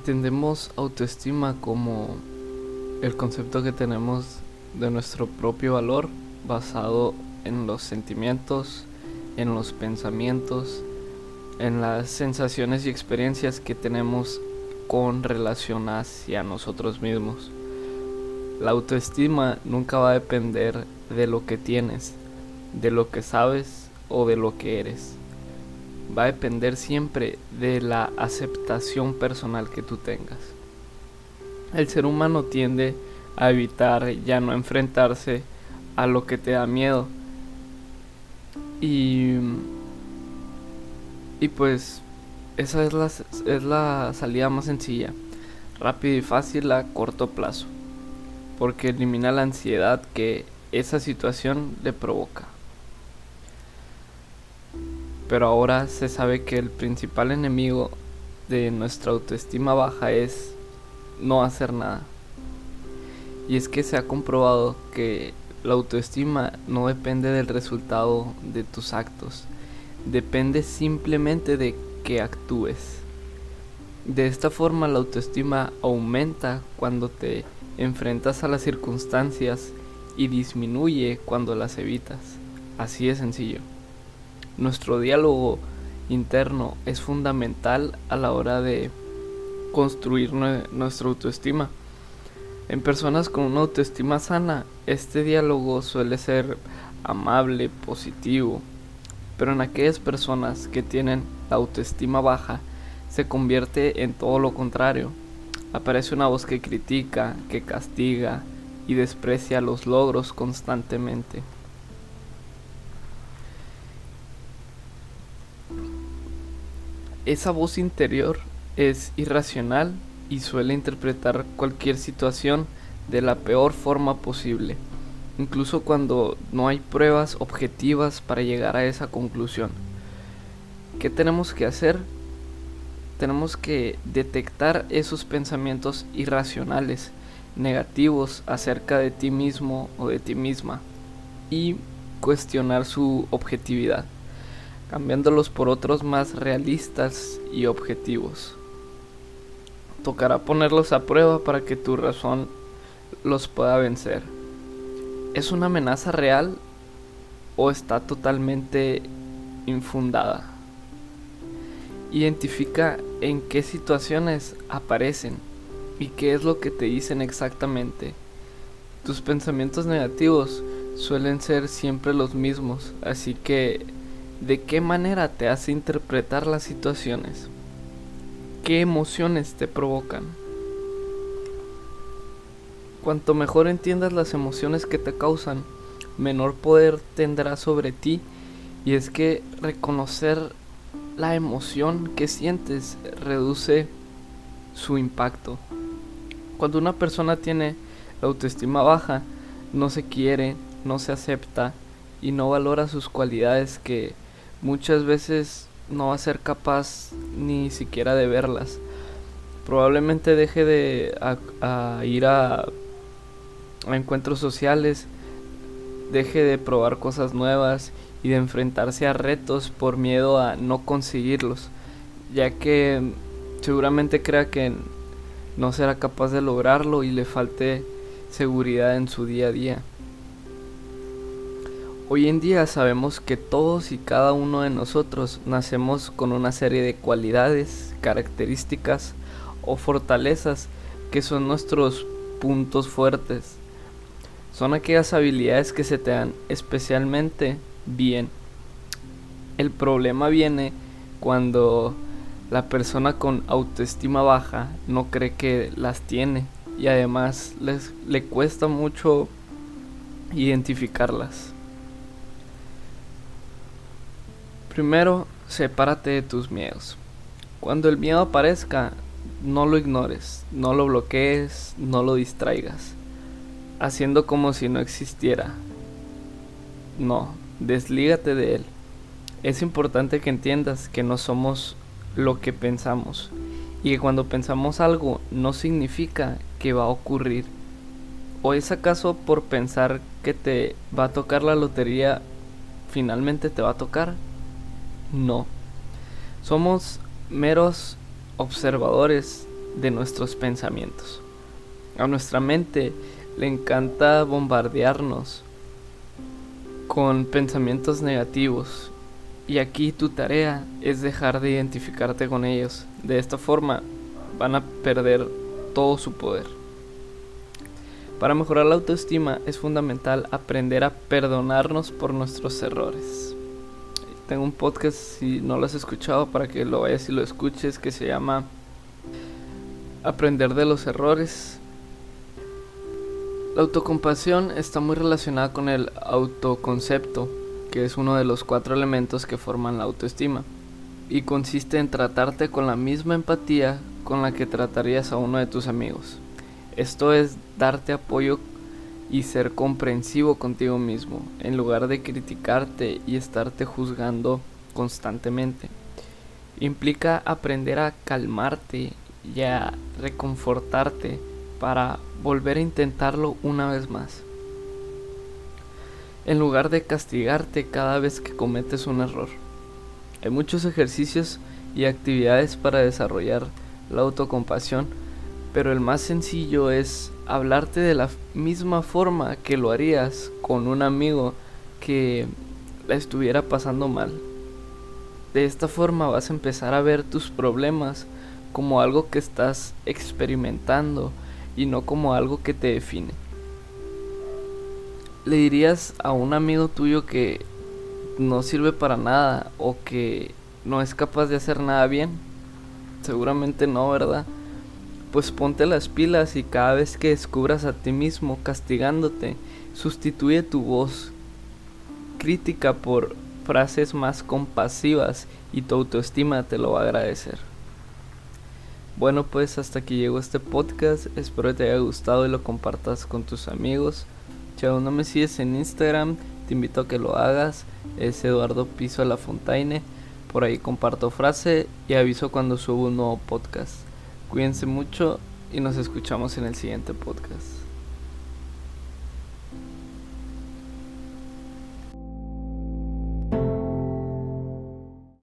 Entendemos autoestima como el concepto que tenemos de nuestro propio valor basado en los sentimientos, en los pensamientos, en las sensaciones y experiencias que tenemos con relación hacia nosotros mismos. La autoestima nunca va a depender de lo que tienes, de lo que sabes o de lo que eres. Va a depender siempre de la aceptación personal que tú tengas. El ser humano tiende a evitar ya no enfrentarse a lo que te da miedo. Y, y pues esa es la, es la salida más sencilla, rápida y fácil a corto plazo, porque elimina la ansiedad que esa situación le provoca. Pero ahora se sabe que el principal enemigo de nuestra autoestima baja es no hacer nada. Y es que se ha comprobado que la autoestima no depende del resultado de tus actos, depende simplemente de que actúes. De esta forma la autoestima aumenta cuando te enfrentas a las circunstancias y disminuye cuando las evitas. Así de sencillo. Nuestro diálogo interno es fundamental a la hora de construir nuestra autoestima. En personas con una autoestima sana, este diálogo suele ser amable, positivo, pero en aquellas personas que tienen la autoestima baja, se convierte en todo lo contrario. Aparece una voz que critica, que castiga y desprecia los logros constantemente. Esa voz interior es irracional y suele interpretar cualquier situación de la peor forma posible, incluso cuando no hay pruebas objetivas para llegar a esa conclusión. ¿Qué tenemos que hacer? Tenemos que detectar esos pensamientos irracionales, negativos acerca de ti mismo o de ti misma y cuestionar su objetividad cambiándolos por otros más realistas y objetivos. Tocará ponerlos a prueba para que tu razón los pueda vencer. ¿Es una amenaza real o está totalmente infundada? Identifica en qué situaciones aparecen y qué es lo que te dicen exactamente. Tus pensamientos negativos suelen ser siempre los mismos, así que de qué manera te hace interpretar las situaciones, qué emociones te provocan. Cuanto mejor entiendas las emociones que te causan, menor poder tendrás sobre ti y es que reconocer la emoción que sientes reduce su impacto. Cuando una persona tiene la autoestima baja, no se quiere, no se acepta y no valora sus cualidades que muchas veces no va a ser capaz ni siquiera de verlas. Probablemente deje de ir a, a encuentros sociales, deje de probar cosas nuevas y de enfrentarse a retos por miedo a no conseguirlos, ya que seguramente crea que no será capaz de lograrlo y le falte seguridad en su día a día. Hoy en día sabemos que todos y cada uno de nosotros nacemos con una serie de cualidades, características o fortalezas que son nuestros puntos fuertes. Son aquellas habilidades que se te dan especialmente bien. El problema viene cuando la persona con autoestima baja no cree que las tiene y además les, le cuesta mucho identificarlas. Primero, sepárate de tus miedos. Cuando el miedo aparezca, no lo ignores, no lo bloquees, no lo distraigas, haciendo como si no existiera. No, deslígate de él. Es importante que entiendas que no somos lo que pensamos y que cuando pensamos algo no significa que va a ocurrir. ¿O es acaso por pensar que te va a tocar la lotería finalmente te va a tocar? No. Somos meros observadores de nuestros pensamientos. A nuestra mente le encanta bombardearnos con pensamientos negativos y aquí tu tarea es dejar de identificarte con ellos. De esta forma van a perder todo su poder. Para mejorar la autoestima es fundamental aprender a perdonarnos por nuestros errores. Tengo un podcast, si no lo has escuchado, para que lo vayas y lo escuches, que se llama Aprender de los errores. La autocompasión está muy relacionada con el autoconcepto, que es uno de los cuatro elementos que forman la autoestima, y consiste en tratarte con la misma empatía con la que tratarías a uno de tus amigos. Esto es darte apoyo y ser comprensivo contigo mismo, en lugar de criticarte y estarte juzgando constantemente. Implica aprender a calmarte y a reconfortarte para volver a intentarlo una vez más. En lugar de castigarte cada vez que cometes un error. Hay muchos ejercicios y actividades para desarrollar la autocompasión, pero el más sencillo es hablarte de la misma forma que lo harías con un amigo que la estuviera pasando mal. De esta forma vas a empezar a ver tus problemas como algo que estás experimentando y no como algo que te define. Le dirías a un amigo tuyo que no sirve para nada o que no es capaz de hacer nada bien. Seguramente no, ¿verdad? Pues ponte las pilas y cada vez que descubras a ti mismo castigándote, sustituye tu voz crítica por frases más compasivas y tu autoestima te lo va a agradecer. Bueno, pues hasta aquí llegó este podcast. Espero que te haya gustado y lo compartas con tus amigos. Si aún no me sigues en Instagram, te invito a que lo hagas. Es Eduardo Piso a la Fontaine. Por ahí comparto frase y aviso cuando subo un nuevo podcast. Cuídense mucho y nos escuchamos en el siguiente podcast.